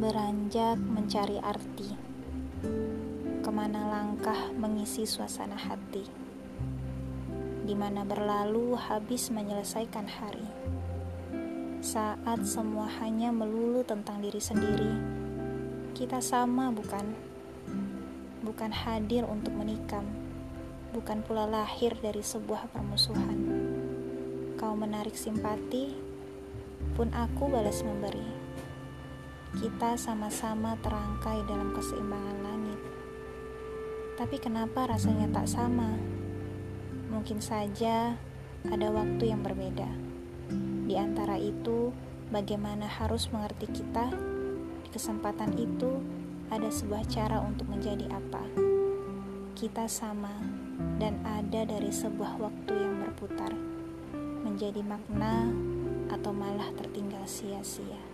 Beranjak mencari arti, ke mana langkah mengisi suasana hati, di mana berlalu habis menyelesaikan hari. Saat semua hanya melulu tentang diri sendiri, kita sama, bukan? Bukan hadir untuk menikam, bukan pula lahir dari sebuah permusuhan. Kau menarik simpati, pun aku balas memberi kita sama-sama terangkai dalam keseimbangan langit. Tapi kenapa rasanya tak sama? Mungkin saja ada waktu yang berbeda. Di antara itu, bagaimana harus mengerti kita? Di kesempatan itu, ada sebuah cara untuk menjadi apa? Kita sama dan ada dari sebuah waktu yang berputar, menjadi makna atau malah tertinggal sia-sia.